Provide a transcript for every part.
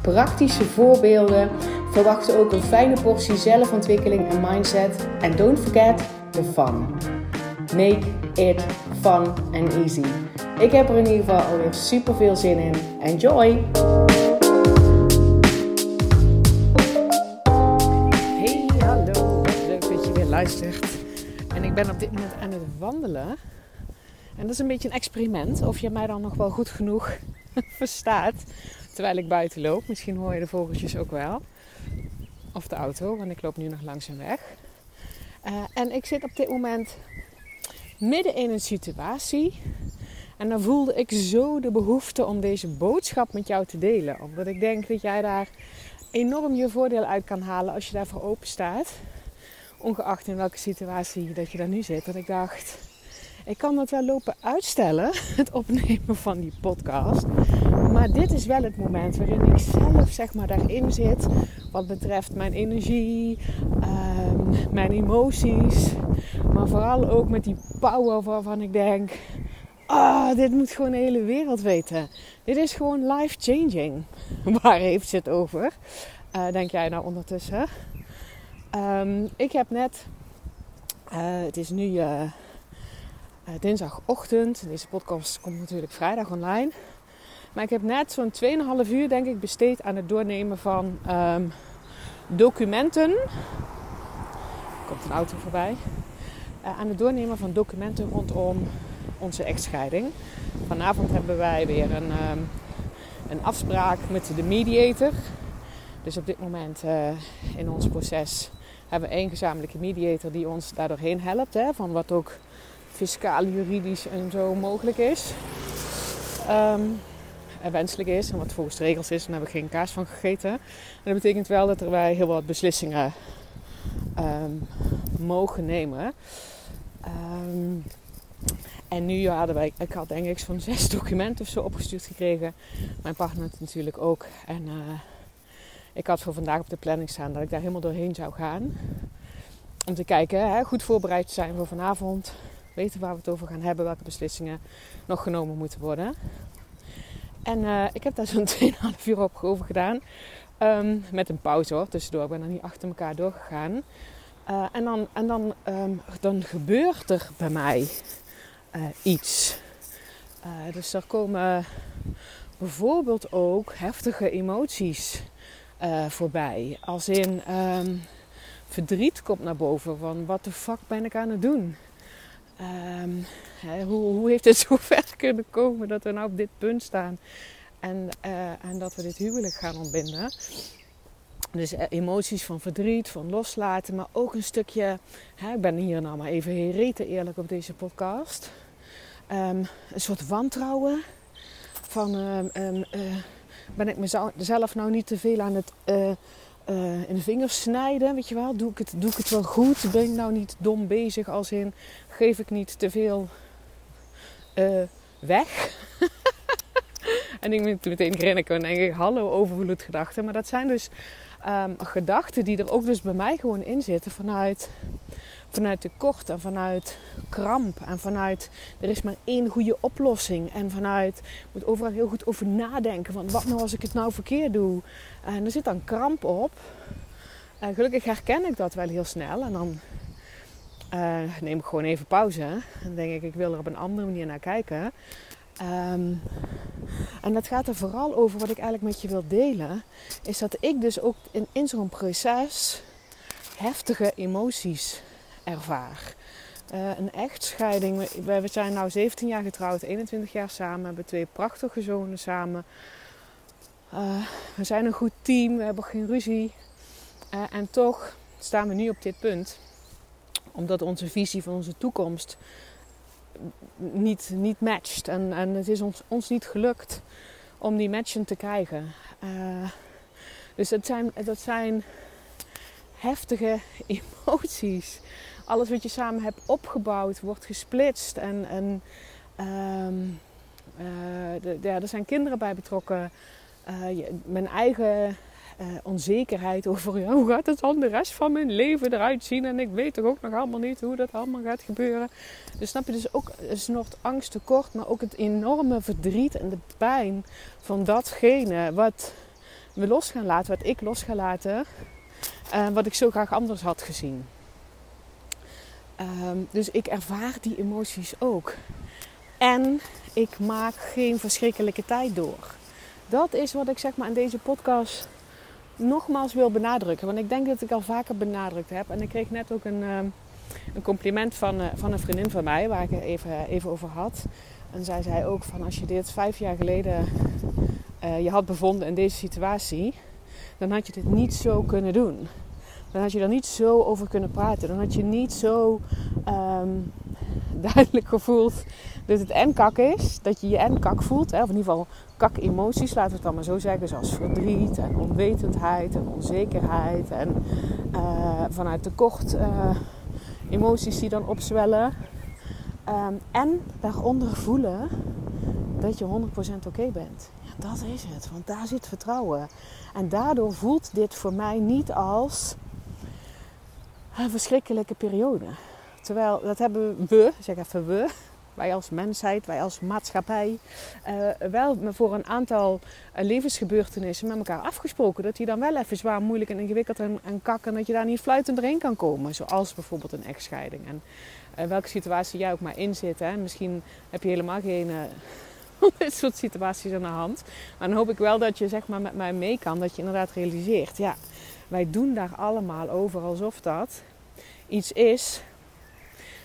praktische voorbeelden. Verwacht ook een fijne portie zelfontwikkeling en mindset. En don't forget the fun. Make it fun and easy. Ik heb er in ieder geval alweer super veel zin in. Enjoy! Hey, hallo. Leuk dat je weer luistert. En ik ben op dit moment aan het wandelen. En dat is een beetje een experiment. Of je mij dan nog wel goed genoeg verstaat. Terwijl ik buiten loop. Misschien hoor je de vogeltjes ook wel. Of de auto, want ik loop nu nog langs een weg. Uh, en ik zit op dit moment midden in een situatie. En dan voelde ik zo de behoefte om deze boodschap met jou te delen. Omdat ik denk dat jij daar enorm je voordeel uit kan halen als je daarvoor open staat. Ongeacht in welke situatie dat je daar nu zit. Dat ik dacht, ik kan het wel lopen uitstellen, het opnemen van die podcast. Maar dit is wel het moment waarin ik zelf zeg maar daarin zit. Wat betreft mijn energie, um, mijn emoties. Maar vooral ook met die power waarvan ik denk... Ah, dit moet gewoon de hele wereld weten. Dit is gewoon life-changing. Waar heeft het over? Uh, denk jij nou ondertussen? Um, ik heb net... Uh, het is nu... Uh, dinsdagochtend. Deze podcast komt natuurlijk vrijdag online. Maar ik heb net zo'n 2,5 uur denk ik besteed aan het doornemen van um, documenten. Er komt een auto voorbij. Uh, aan het doornemen van documenten rondom onze echtscheiding. Vanavond hebben wij weer een, um, een afspraak met de mediator. Dus op dit moment uh, in ons proces hebben we één gezamenlijke mediator die ons daardoorheen helpt. Hè, van wat ook fiscaal, juridisch en zo mogelijk is. Um, en wenselijk is en wat volgens de regels is. En daar heb geen kaas van gegeten. En dat betekent wel dat er wij heel wat beslissingen um, mogen nemen. Um, en nu hadden wij, ik had denk ik zo'n zes documenten of zo opgestuurd gekregen. Mijn partner natuurlijk ook. En uh, ik had voor vandaag op de planning staan dat ik daar helemaal doorheen zou gaan. Om te kijken, hè, goed voorbereid te zijn voor vanavond waar we het over gaan hebben, welke beslissingen nog genomen moeten worden. En uh, ik heb daar zo'n 2,5 uur op over gedaan. Um, met een pauze hoor, tussendoor. Ik ben er niet achter elkaar doorgegaan. Uh, en dan, en dan, um, dan gebeurt er bij mij uh, iets. dus er komen bijvoorbeeld ook heftige emoties voorbij. Als in um, verdriet komt naar boven van wat de fuck ben ik aan het doen? Hè, hoe, hoe, heeft het zo ver kunnen komen dat we nou op dit punt staan en, uh, en dat we dit huwelijk gaan ontbinden? Dus uh, emoties van verdriet, van loslaten, maar ook een stukje. Hè, ik ben hier nou maar even hereten eerlijk op deze podcast. Um, een soort wantrouwen. Van um, uh, ben ik mezelf nou niet te veel aan het in de vingers snijden, weet je wel. Doe ik, het, doe ik het wel goed? Ben ik nou niet dom bezig als in geef ik niet te veel uh, weg? en ik moet meteen grinniken en denk ik, hallo overvloedgedachten. Maar dat zijn dus um, gedachten die er ook dus bij mij gewoon in zitten vanuit, vanuit tekort en vanuit kramp. En vanuit, er is maar één goede oplossing. En vanuit, ik moet overal heel goed over nadenken. Van wat nou als ik het nou verkeerd doe? En er zit dan kramp op. En gelukkig herken ik dat wel heel snel. En dan uh, neem ik gewoon even pauze. En denk ik, ik wil er op een andere manier naar kijken. Um, en dat gaat er vooral over wat ik eigenlijk met je wil delen. Is dat ik dus ook in, in zo'n proces heftige emoties ervaar. Uh, een echtscheiding. We, we zijn nu 17 jaar getrouwd, 21 jaar samen. We hebben twee prachtige zonen samen. Uh, we zijn een goed team, we hebben geen ruzie. Uh, en toch staan we nu op dit punt. Omdat onze visie van onze toekomst niet, niet matcht. En, en het is ons, ons niet gelukt om die matchen te krijgen. Dus dat zijn, dat zijn heftige emoties. Alles wat je samen hebt opgebouwd wordt gesplitst. En, ehm, eh, ja, er zijn kinderen bij betrokken. Je, mijn eigen uh, onzekerheid over hoe gaat het dan de rest van mijn leven eruit zien. En ik weet toch ook nog allemaal niet hoe dat allemaal gaat gebeuren. Dus snap je dus ook een soort angst tekort, maar ook het enorme verdriet en de pijn van datgene wat we los gaan laten, wat ik los ga laten, wat ik zo graag anders had gezien. Um, dus ik ervaar die emoties ook. En ik maak geen verschrikkelijke tijd door. Dat is wat ik zeg maar in deze podcast nogmaals wil benadrukken. Want ik denk dat ik al vaker benadrukt heb. En ik kreeg net ook een, ehm, een compliment van, uh, van een vriendin van mij, waar ik het even, even over had. En zij zei ook van als je dit vijf jaar geleden uh, je had bevonden in deze situatie, dan had je dit niet zo kunnen doen. Dan had je er niet zo over kunnen praten. Dan had je niet zo um, duidelijk gevoeld dat het en kak is. Dat je je en kak voelt. Hè? Of in ieder geval kak emoties, laten we het dan maar zo zeggen. Zoals verdriet en onwetendheid en onzekerheid. En uh, vanuit tekort uh, emoties die dan opzwellen. Um, en daaronder voelen dat je 100% oké bent. Ja, dat is het. Want daar zit vertrouwen. En daardoor voelt dit voor mij niet als een verschrikkelijke periode. Terwijl dat hebben we, zeg even we, wij als mensheid, wij als maatschappij, uh, wel voor een aantal uh, levensgebeurtenissen met elkaar afgesproken. Dat die dan wel even zwaar, moeilijk en ingewikkeld en, en kak en dat je daar niet fluitend doorheen kan komen. Zoals bijvoorbeeld een echtscheiding. En uh, welke situatie jij ook maar in zit. Hè. Misschien heb je helemaal geen dit soort situaties aan de hand. Maar dan hoop ik wel dat je zeg maar, met mij mee kan. Dat je inderdaad realiseert, ja, wij doen daar allemaal over alsof dat iets is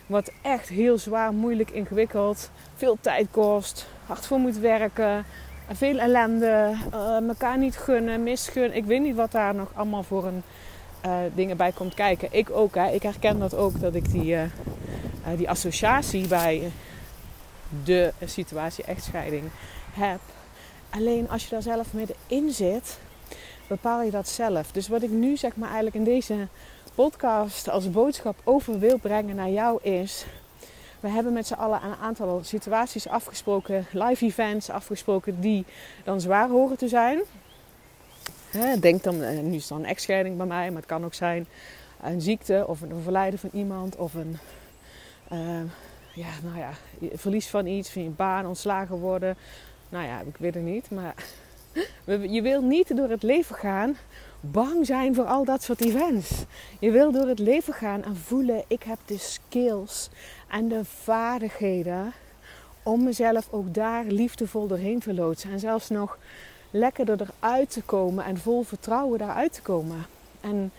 wat echt heel zwaar, moeilijk, ingewikkeld, veel tijd kost, hard voor moet werken, veel ellende, uh, elkaar niet gunnen, misgunnen. Ik weet niet wat daar nog allemaal voor een, uh, dingen bij komt kijken. Ik ook, hè. ik herken dat ook, dat ik die, uh, die associatie bij de situatie echtscheiding heb. Alleen als je daar zelf middenin zit, bepaal je dat zelf. Dus wat ik nu zeg maar eigenlijk in deze podcast als boodschap over wil brengen naar jou is. We hebben met z'n allen een aantal situaties afgesproken, live events afgesproken, die dan zwaar horen te zijn. Denk dan, eh, nu is dan een echtscheiding bij mij, maar het kan ook zijn een ziekte of een overlijden van iemand of een uh, ja, nou ja, verlies van iets, van je baan, ontslagen worden. Nou ja, ik weet het niet, maar je wil niet door het leven gaan bang zijn voor al dat soort events. Je wil door het leven gaan en voelen: ik heb de skills en de vaardigheden om mezelf ook daar liefdevol doorheen te loodsen. En zelfs nog lekkerder eruit te komen en vol vertrouwen daaruit te komen. En,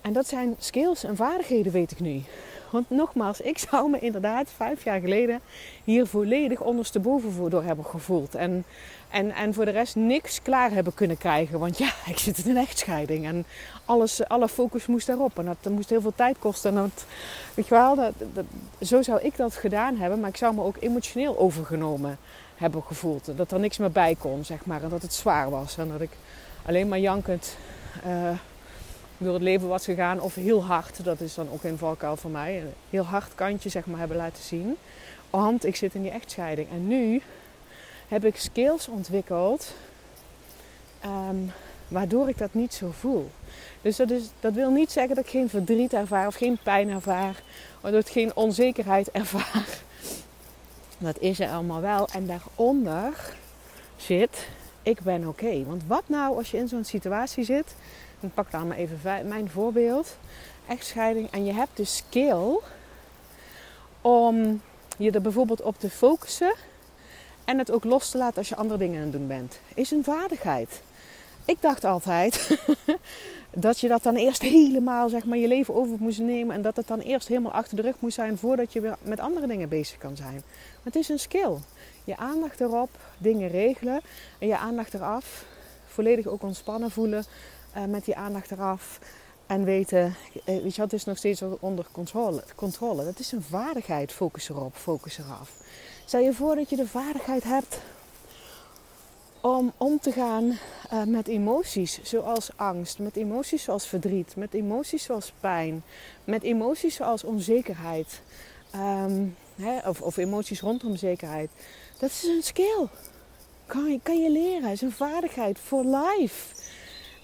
en dat zijn skills en vaardigheden, weet ik nu. Want nogmaals, ik zou me inderdaad vijf jaar geleden hier volledig ondersteboven voor door hebben gevoeld. En, en, en voor de rest niks klaar hebben kunnen krijgen. Want ja, ik zit in een echtscheiding. En alles, alle focus moest daarop. En dat, moest heel veel tijd kosten. En dat, weet je wel, dat, zo zou ik dat gedaan hebben. Maar ik zou me ook emotioneel overgenomen hebben gevoeld. Dat er niks meer bij kon, zeg maar. En dat het zwaar was. En dat ik alleen maar jankend... Uh, door het leven was gegaan. Of heel hard, dat is dan ook een valkuil voor mij. Een heel hard kantje zeg maar hebben laten zien. Want ik zit in die echtscheiding. En nu heb ik skills ontwikkeld. Um, waardoor ik dat niet zo voel. Dus dat, is, dat wil niet zeggen dat ik geen verdriet ervaar of geen pijn ervaar. Of dat ik geen onzekerheid ervaar. Dat is er allemaal wel. En daaronder zit, ik ben oké. Want wat nou als je in zo'n situatie zit ik pak daar maar even mijn voorbeeld. Echtscheiding. En je hebt de skill om je er bijvoorbeeld op te focussen. En het ook los te laten als je andere dingen aan het doen bent. Is een vaardigheid. Ik dacht altijd dat je dat dan eerst helemaal zeg maar, je leven over moest nemen. En dat het dan eerst helemaal achter de rug moest zijn voordat je weer met andere dingen bezig kan zijn. Maar het is een skill. Je aandacht erop, dingen regelen en je aandacht eraf. Volledig ook ontspannen voelen. Uh, met die aandacht eraf. En weten, eh, weet je het is nog steeds onder controle. controle. Dat is een vaardigheid. Focus erop, focus eraf. Stel je voor dat je de vaardigheid hebt om om te gaan uh, met emoties zoals angst, met emoties zoals verdriet, met emoties zoals pijn, met emoties zoals onzekerheid. Um, hè, of, of, emoties rondom zekerheid. Dat is een skill. Kan kan je leren. Het is een vaardigheid for life.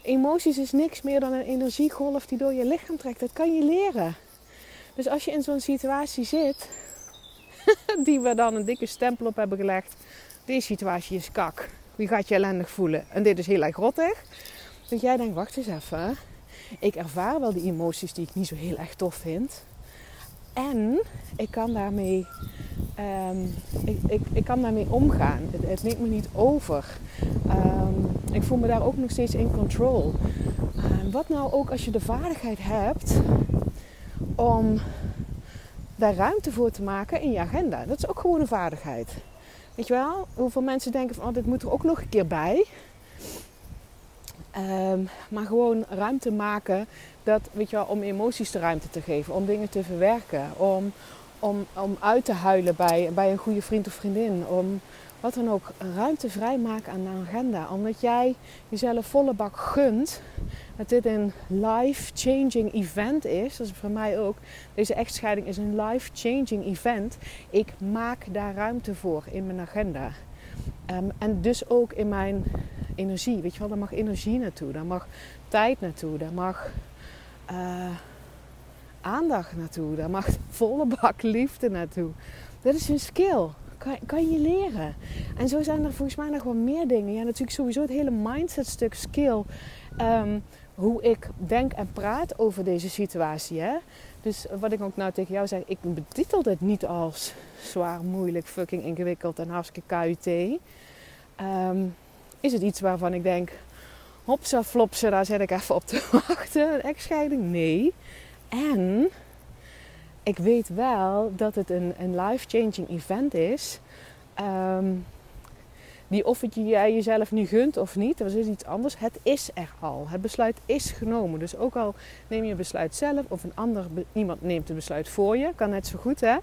Emoties is niks meer dan een energiegolf die door je lichaam trekt. Dat kan je leren. Dus als je in zo'n situatie zit, die we dan een dikke stempel op hebben gelegd. Deze situatie is kak. Wie gaat je ellendig voelen? En dit is heel erg rottig. Dat jij denkt, wacht eens even. Ik ervaar wel die emoties die ik niet zo heel erg tof vind. En ik kan daarmee, um, ik, ik, ik, kan daarmee omgaan. Het, het neemt me niet over. Um, ik voel me daar ook nog steeds in control. Uh, wat nou ook als je de vaardigheid hebt om daar ruimte voor te maken in je agenda. Dat is ook gewoon een vaardigheid. Weet je wel? Hoeveel mensen denken van, oh, dit moet er ook nog een keer bij. Um, maar gewoon ruimte maken dat, weet je wel, om emoties de ruimte te geven, om dingen te verwerken, om, om, om uit te huilen bij, bij een goede vriend of vriendin, om wat dan ook, ruimte vrijmaken aan de agenda. Omdat jij jezelf volle bak gunt dat dit een life-changing event is. Dat is voor mij ook. Deze echtscheiding is een life-changing event. Ik maak daar ruimte voor in mijn agenda. Um, en dus ook in mijn energie. Weet je wel, daar mag energie naartoe. Daar mag tijd naartoe. Daar mag uh, aandacht naartoe. Daar mag volle bak liefde naartoe. Dat is een skill. Kan, kan je leren. En zo zijn er volgens mij nog wel meer dingen. Ja, natuurlijk sowieso het hele mindset stuk skill. Um, hoe ik denk en praat over deze situatie. Hè? Dus wat ik ook nou tegen jou zeg, ik betitel dit niet als zwaar, moeilijk, fucking ingewikkeld en hartstikke KUT. Um, is het iets waarvan ik denk, hopsa flopsa, daar zet ik even op te wachten. Een echtscheiding? Nee. En ik weet wel dat het een, een life-changing event is. Um, die of het jij jezelf nu gunt of niet, dat is iets anders. Het is er al. Het besluit is genomen. Dus ook al neem je een besluit zelf of een ander, iemand neemt een besluit voor je, kan net zo goed hè.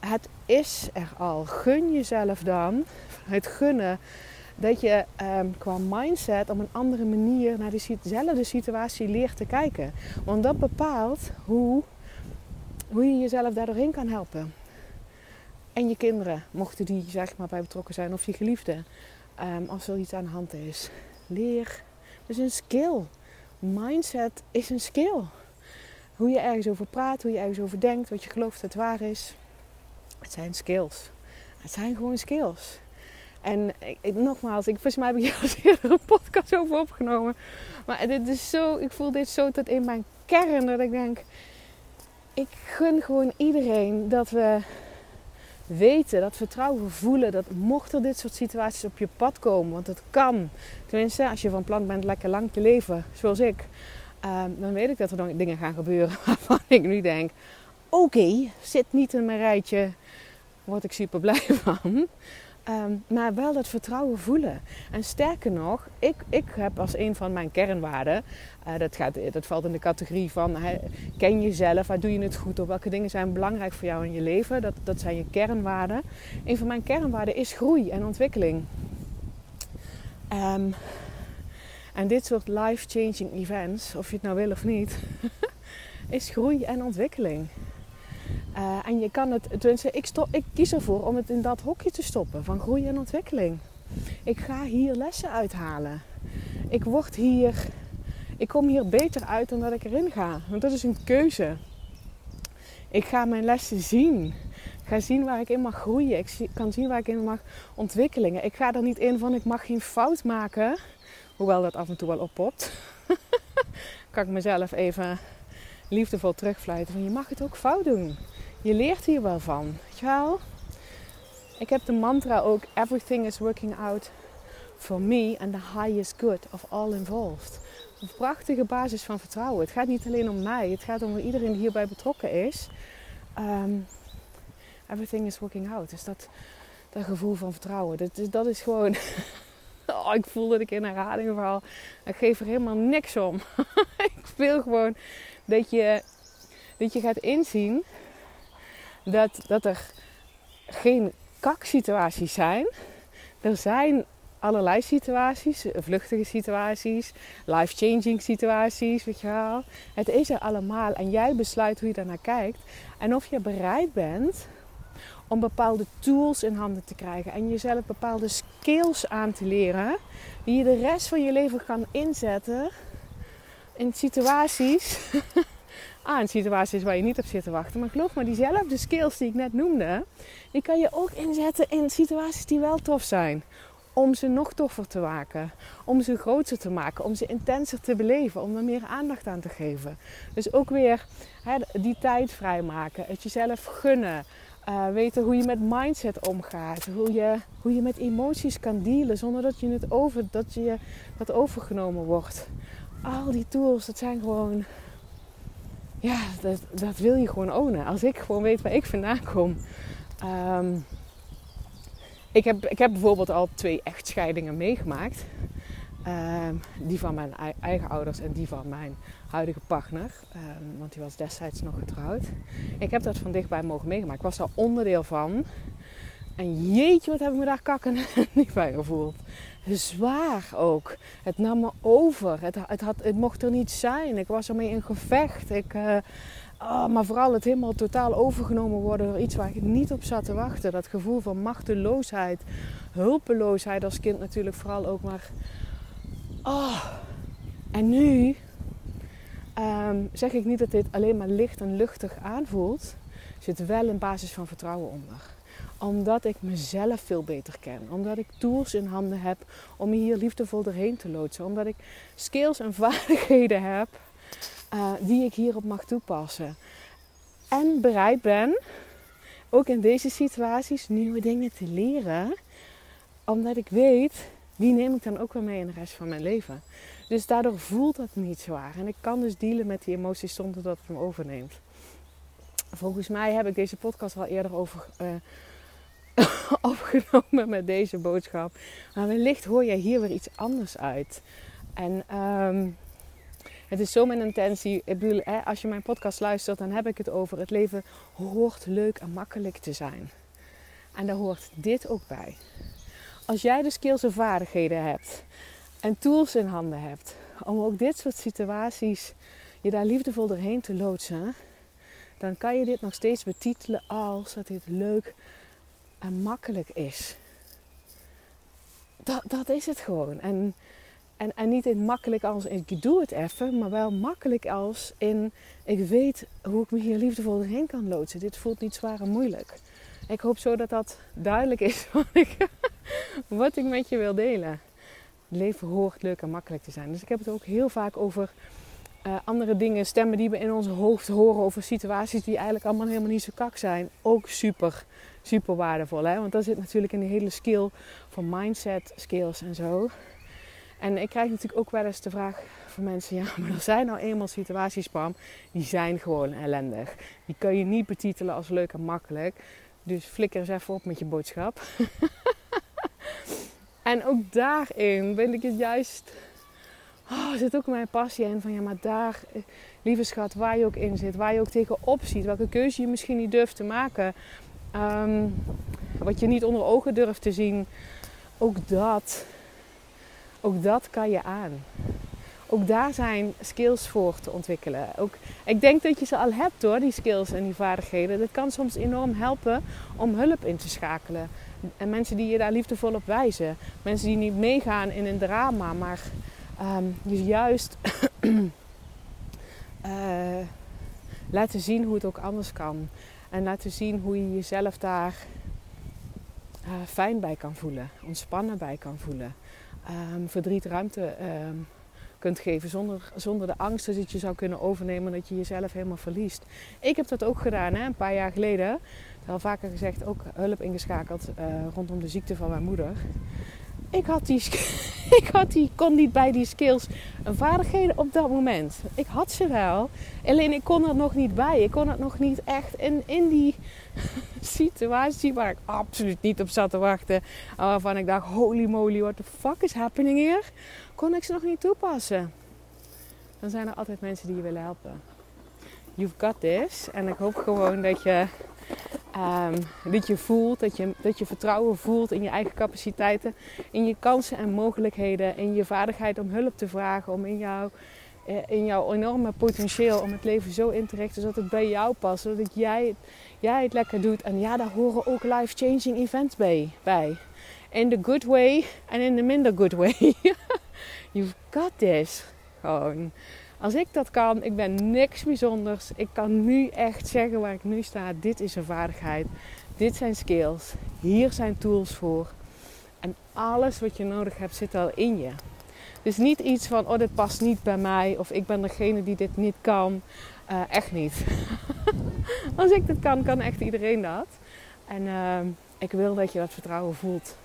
Het is er al. Gun jezelf dan het gunnen dat je um, qua mindset op een andere manier naar diezelfde situatie leert te kijken. Want dat bepaalt hoe, hoe je jezelf daardoorheen kan helpen. En je kinderen, mochten die zeg maar bij betrokken zijn, of je geliefde, um, als er iets aan de hand is. Leer. Het is een skill. Mindset is een skill. Hoe je ergens over praat, hoe je ergens over denkt, wat je gelooft dat waar is. Het zijn skills. Het zijn gewoon skills. En ik, nogmaals, ik, volgens mij heb ik hier eerder een podcast over opgenomen. Maar dit is zo, ik voel dit zo tot in mijn kern dat ik denk, ik gun gewoon iedereen dat we weten, dat vertrouwen voelen, dat mocht er dit soort situaties op je pad komen, want het kan. Tenminste, als je van plan bent lekker lang te leven, zoals ik, uh, dan weet ik dat er dan dingen gaan gebeuren waarvan ik nu denk: oké, zit niet in mijn rijtje, word ik super blij van. Um, maar wel dat vertrouwen voelen. En sterker nog, ik, ik heb als een van mijn kernwaarden, uh, dat, gaat, dat valt in de categorie van ken jezelf, waar doe je het goed op, welke dingen zijn belangrijk voor jou in je leven, dat, dat zijn je kernwaarden. Een van mijn kernwaarden is groei en ontwikkeling. Um, en dit soort life-changing events, of je het nou wil of niet, is groei en ontwikkeling. Uh, en je kan het, tenminste, ik, stop, ik kies ervoor om het in dat hokje te stoppen van groei en ontwikkeling. Ik ga hier lessen uithalen. Ik word hier, ik kom hier beter uit dan dat ik erin ga. Want dat is een keuze. Ik ga mijn lessen zien. Ik ga zien waar ik in mag groeien. Ik kan zien waar ik in mag ontwikkelen. Ik ga er niet in van ik mag geen fout maken. Hoewel dat af en toe wel oppopt. kan ik mezelf even liefdevol terugfluiten. Van je mag het ook fout doen je leert hier wel van. Wel? Ik heb de mantra ook: Everything is working out for me and the highest good of all involved. Een prachtige basis van vertrouwen. Het gaat niet alleen om mij, het gaat om iedereen die hierbij betrokken is. Um, everything is working out. Dus dat, dat gevoel van vertrouwen, dat, dat is gewoon. oh, ik voel dat ik in herhaling val. Ik geef er helemaal niks om. ik wil gewoon dat je, dat je gaat inzien dat, dat er geen kaksituaties zijn. Er zijn allerlei situaties, vluchtige situaties, life-changing situaties, weet je wel. Het is er allemaal en jij besluit hoe je daarnaar kijkt en of je bereid bent om bepaalde tools in handen te krijgen en jezelf bepaalde skills aan te leren die je de rest van je leven kan inzetten in situaties. ah, in situaties waar je niet op zit te wachten. Maar geloof me, diezelfde skills die ik net noemde, die kan je ook inzetten in situaties die wel tof zijn. Om ze nog toffer te maken. Om ze groter te maken. Om ze intenser te beleven. Om er meer aandacht aan te geven. Dus ook weer die tijd vrijmaken. Het jezelf gunnen. Uh, weten hoe je met mindset omgaat. Hoe je, hoe je met emoties kan dealen zonder dat je het over, dat je dat overgenomen wordt. Al die tools, dat zijn gewoon. Ja, dat, dat wil je gewoon ownen. Als ik gewoon weet waar ik vandaan kom. Um, ik, heb, ik heb bijvoorbeeld al twee echtscheidingen meegemaakt. Um, die van mijn eigen ouders en die van mijn huidige partner. Um, want die was destijds nog getrouwd. Ik heb dat van dichtbij mogen meegemaakt. Ik was daar onderdeel van. En jeetje, wat heb ik me daar kakken niet bij gevoeld. Zwaar ook. Het nam me over. Het, het, mocht er niet zijn. Ik was ermee in gevecht. Ik, oh, maar vooral het helemaal totaal overgenomen worden door iets waar ik niet op zat te wachten. Dat gevoel van machteloosheid, hulpeloosheid als kind natuurlijk vooral ook. Maar oh. En nu um, zeg ik niet dat dit alleen maar licht en luchtig aanvoelt. Er zit wel een basis van vertrouwen onder omdat ik mezelf veel beter ken. Omdat ik tools in handen heb om me hier liefdevol doorheen te loodsen. Omdat ik skills en vaardigheden heb uh, die ik hierop mag toepassen. En bereid ben, ook in deze situaties, nieuwe dingen te leren. Omdat ik weet, die neem ik dan ook weer mee in de rest van mijn leven. Dus daardoor voelt dat niet zwaar. En ik kan dus dealen met die emoties zonder dat het me overneemt. Volgens mij heb ik deze podcast al eerder over uh, opgenomen met deze boodschap. Maar wellicht hoor jij hier weer iets anders uit. En um, het is zo mijn intentie. Ik bedoel, hè, als je mijn podcast luistert, dan heb ik het over het leven hoort leuk en makkelijk te zijn. En daar hoort dit ook bij. Als jij de skills en vaardigheden hebt en tools in handen hebt om ook dit soort situaties je daar liefdevol doorheen te loodsen, dan kan je dit nog steeds betitelen als dat dit leuk en makkelijk is. Dat, dat is het gewoon. En en, en niet in makkelijk als ik doe het even, maar wel makkelijk als in ik weet hoe ik me hier liefdevol doorheen kan loodsen. Dit voelt niet zwaar en moeilijk. Ik hoop zo dat dat duidelijk is wat ik, met je wil delen. leven hoort leuk en makkelijk te zijn. Dus ik heb het ook heel vaak over uh, andere dingen, stemmen die we in onze hoofd horen over situaties die eigenlijk allemaal helemaal niet zo kak zijn. Ook super, super waardevol. Hè? Want dat zit natuurlijk in de hele skill van mindset skills en zo. En ik krijg natuurlijk ook wel eens de vraag van mensen: ja, maar er zijn nou eenmaal situaties, Pam, die zijn gewoon ellendig. Die kun je niet betitelen als leuk en makkelijk. Dus flikker eens even op met je boodschap. en ook daarin ben ik het juist. Oh, zit ook mijn passie in van ja, maar daar, lieve schat, waar je ook in zit, waar je ook tegenop ziet, welke keuze je misschien niet durft te maken, ehm, wat je niet onder ogen durft te zien, ook dat ook dat kan je aan. Ook daar zijn skills voor te ontwikkelen. Ook, ik denk dat je ze al hebt hoor, die skills en die vaardigheden. Dat kan soms enorm helpen om hulp in te schakelen. En mensen die je daar liefdevol op wijzen. Mensen die niet meegaan in een drama, maar um, dus juist uh, laten zien hoe het ook anders kan. En laten zien hoe je jezelf daar uh, fijn bij kan voelen, ontspannen bij kan voelen um, verdriet ruimte um, kunt geven zonder, zonder de angst dat je zou kunnen overnemen dat je jezelf helemaal verliest. Ik heb dat ook gedaan hè, een paar jaar geleden. Al vaker gezegd, ook hulp ingeschakeld uh, rondom de ziekte van mijn moeder. Ik had die, ik had die, kon niet bij die skills en vaardigheden op dat moment. Ik had ze wel, alleen ik kon er nog niet bij. Ik kon het nog niet echt in, in die situatie waar ik absoluut niet op zat te wachten. Waarvan ik dacht, holy moly, what the fuck is happening hier? Kon ik ze nog niet toepassen. Dan zijn er altijd mensen die je willen helpen. You've got this. En ik hoop gewoon dat je Um, dat je voelt, dat je, dat je vertrouwen voelt in je eigen capaciteiten, in je kansen en mogelijkheden, in je vaardigheid om hulp te vragen, om in, jou, eh, in jouw enorme potentieel om het leven zo in te richten zodat het bij jou past, zodat jij, jij het lekker doet. En ja, daar horen ook life-changing events bij. bij. In the good way en in the minder good way. You've got this. Gewoon. Als ik dat kan, ik ben niks bijzonders. Ik kan nu echt zeggen waar ik nu sta. Dit is een vaardigheid. Dit zijn skills. Hier zijn tools voor. En alles wat je nodig hebt zit al in je. Dus niet iets van, oh dit past niet bij mij. Of ik ben degene die dit niet kan. Uh, echt niet. Als ik dit kan, kan echt iedereen dat. En uh, ik wil dat je dat vertrouwen voelt.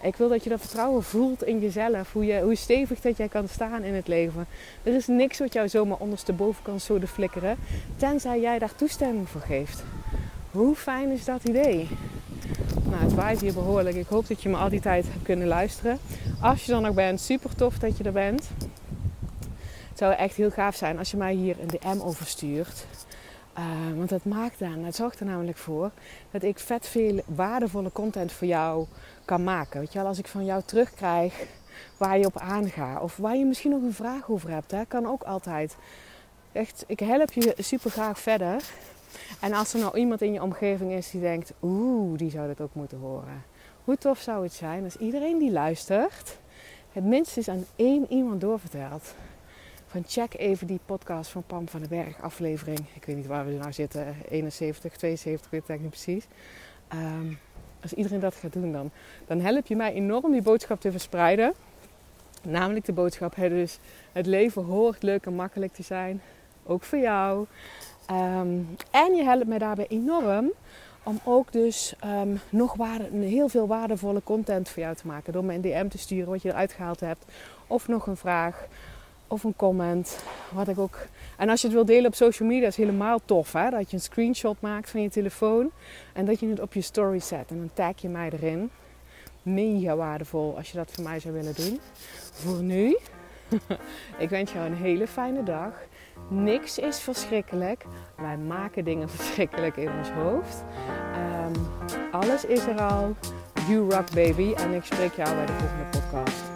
Ik wil dat je dat vertrouwen voelt in jezelf. Hoe, je, hoe stevig dat jij kan staan in het leven. Er is niks wat jou zomaar ondersteboven kan zoden flikkeren. Tenzij jij daar toestemming voor geeft. Hoe fijn is dat idee? Nou, het waait hier behoorlijk. Ik hoop dat je me al die tijd hebt kunnen luisteren. Als je er nog bent, super tof dat je er bent. Het zou echt heel gaaf zijn als je mij hier een DM over stuurt. Uh, want dat maakt dan, het zorgt er namelijk voor dat ik vet veel waardevolle content voor jou kan maken. Weet je wel, als ik van jou terugkrijg waar je op aangaat. Of waar je misschien nog een vraag over hebt. Hè, kan ook altijd. Echt, ik help je super graag verder. En als er nou iemand in je omgeving is die denkt, oeh, die zou dit ook moeten horen. Hoe tof zou het zijn als iedereen die luistert, het minstens aan één iemand doorvertelt. Van check even die podcast van Pam van den Berg, aflevering. Ik weet niet waar we nou zitten, 71, 72, ik weet eigenlijk niet precies. Um, als iedereen dat gaat doen, dan, dan help je mij enorm die boodschap te verspreiden. Namelijk de boodschap, hè, dus het leven hoort leuk en makkelijk te zijn. Ook voor jou. Ehm, en je helpt mij daarbij enorm om ook dus um, nog waarde, heel veel waardevolle content voor jou te maken. Door me een DM te sturen wat je eruit gehaald hebt. Of nog een vraag of een comment. Wat ik ook. En als je het wilt delen op social media, is helemaal tof. Hè? Dat je een screenshot maakt van je telefoon en dat je het op je story zet. En dan tag je mij erin. Mega waardevol als je dat voor mij zou willen doen. Voor nu, ik wens jou een hele fijne dag. Niks is verschrikkelijk. Wij maken dingen verschrikkelijk in ons hoofd. Um, alles is er al. You rock baby. En ik spreek jou bij de volgende podcast.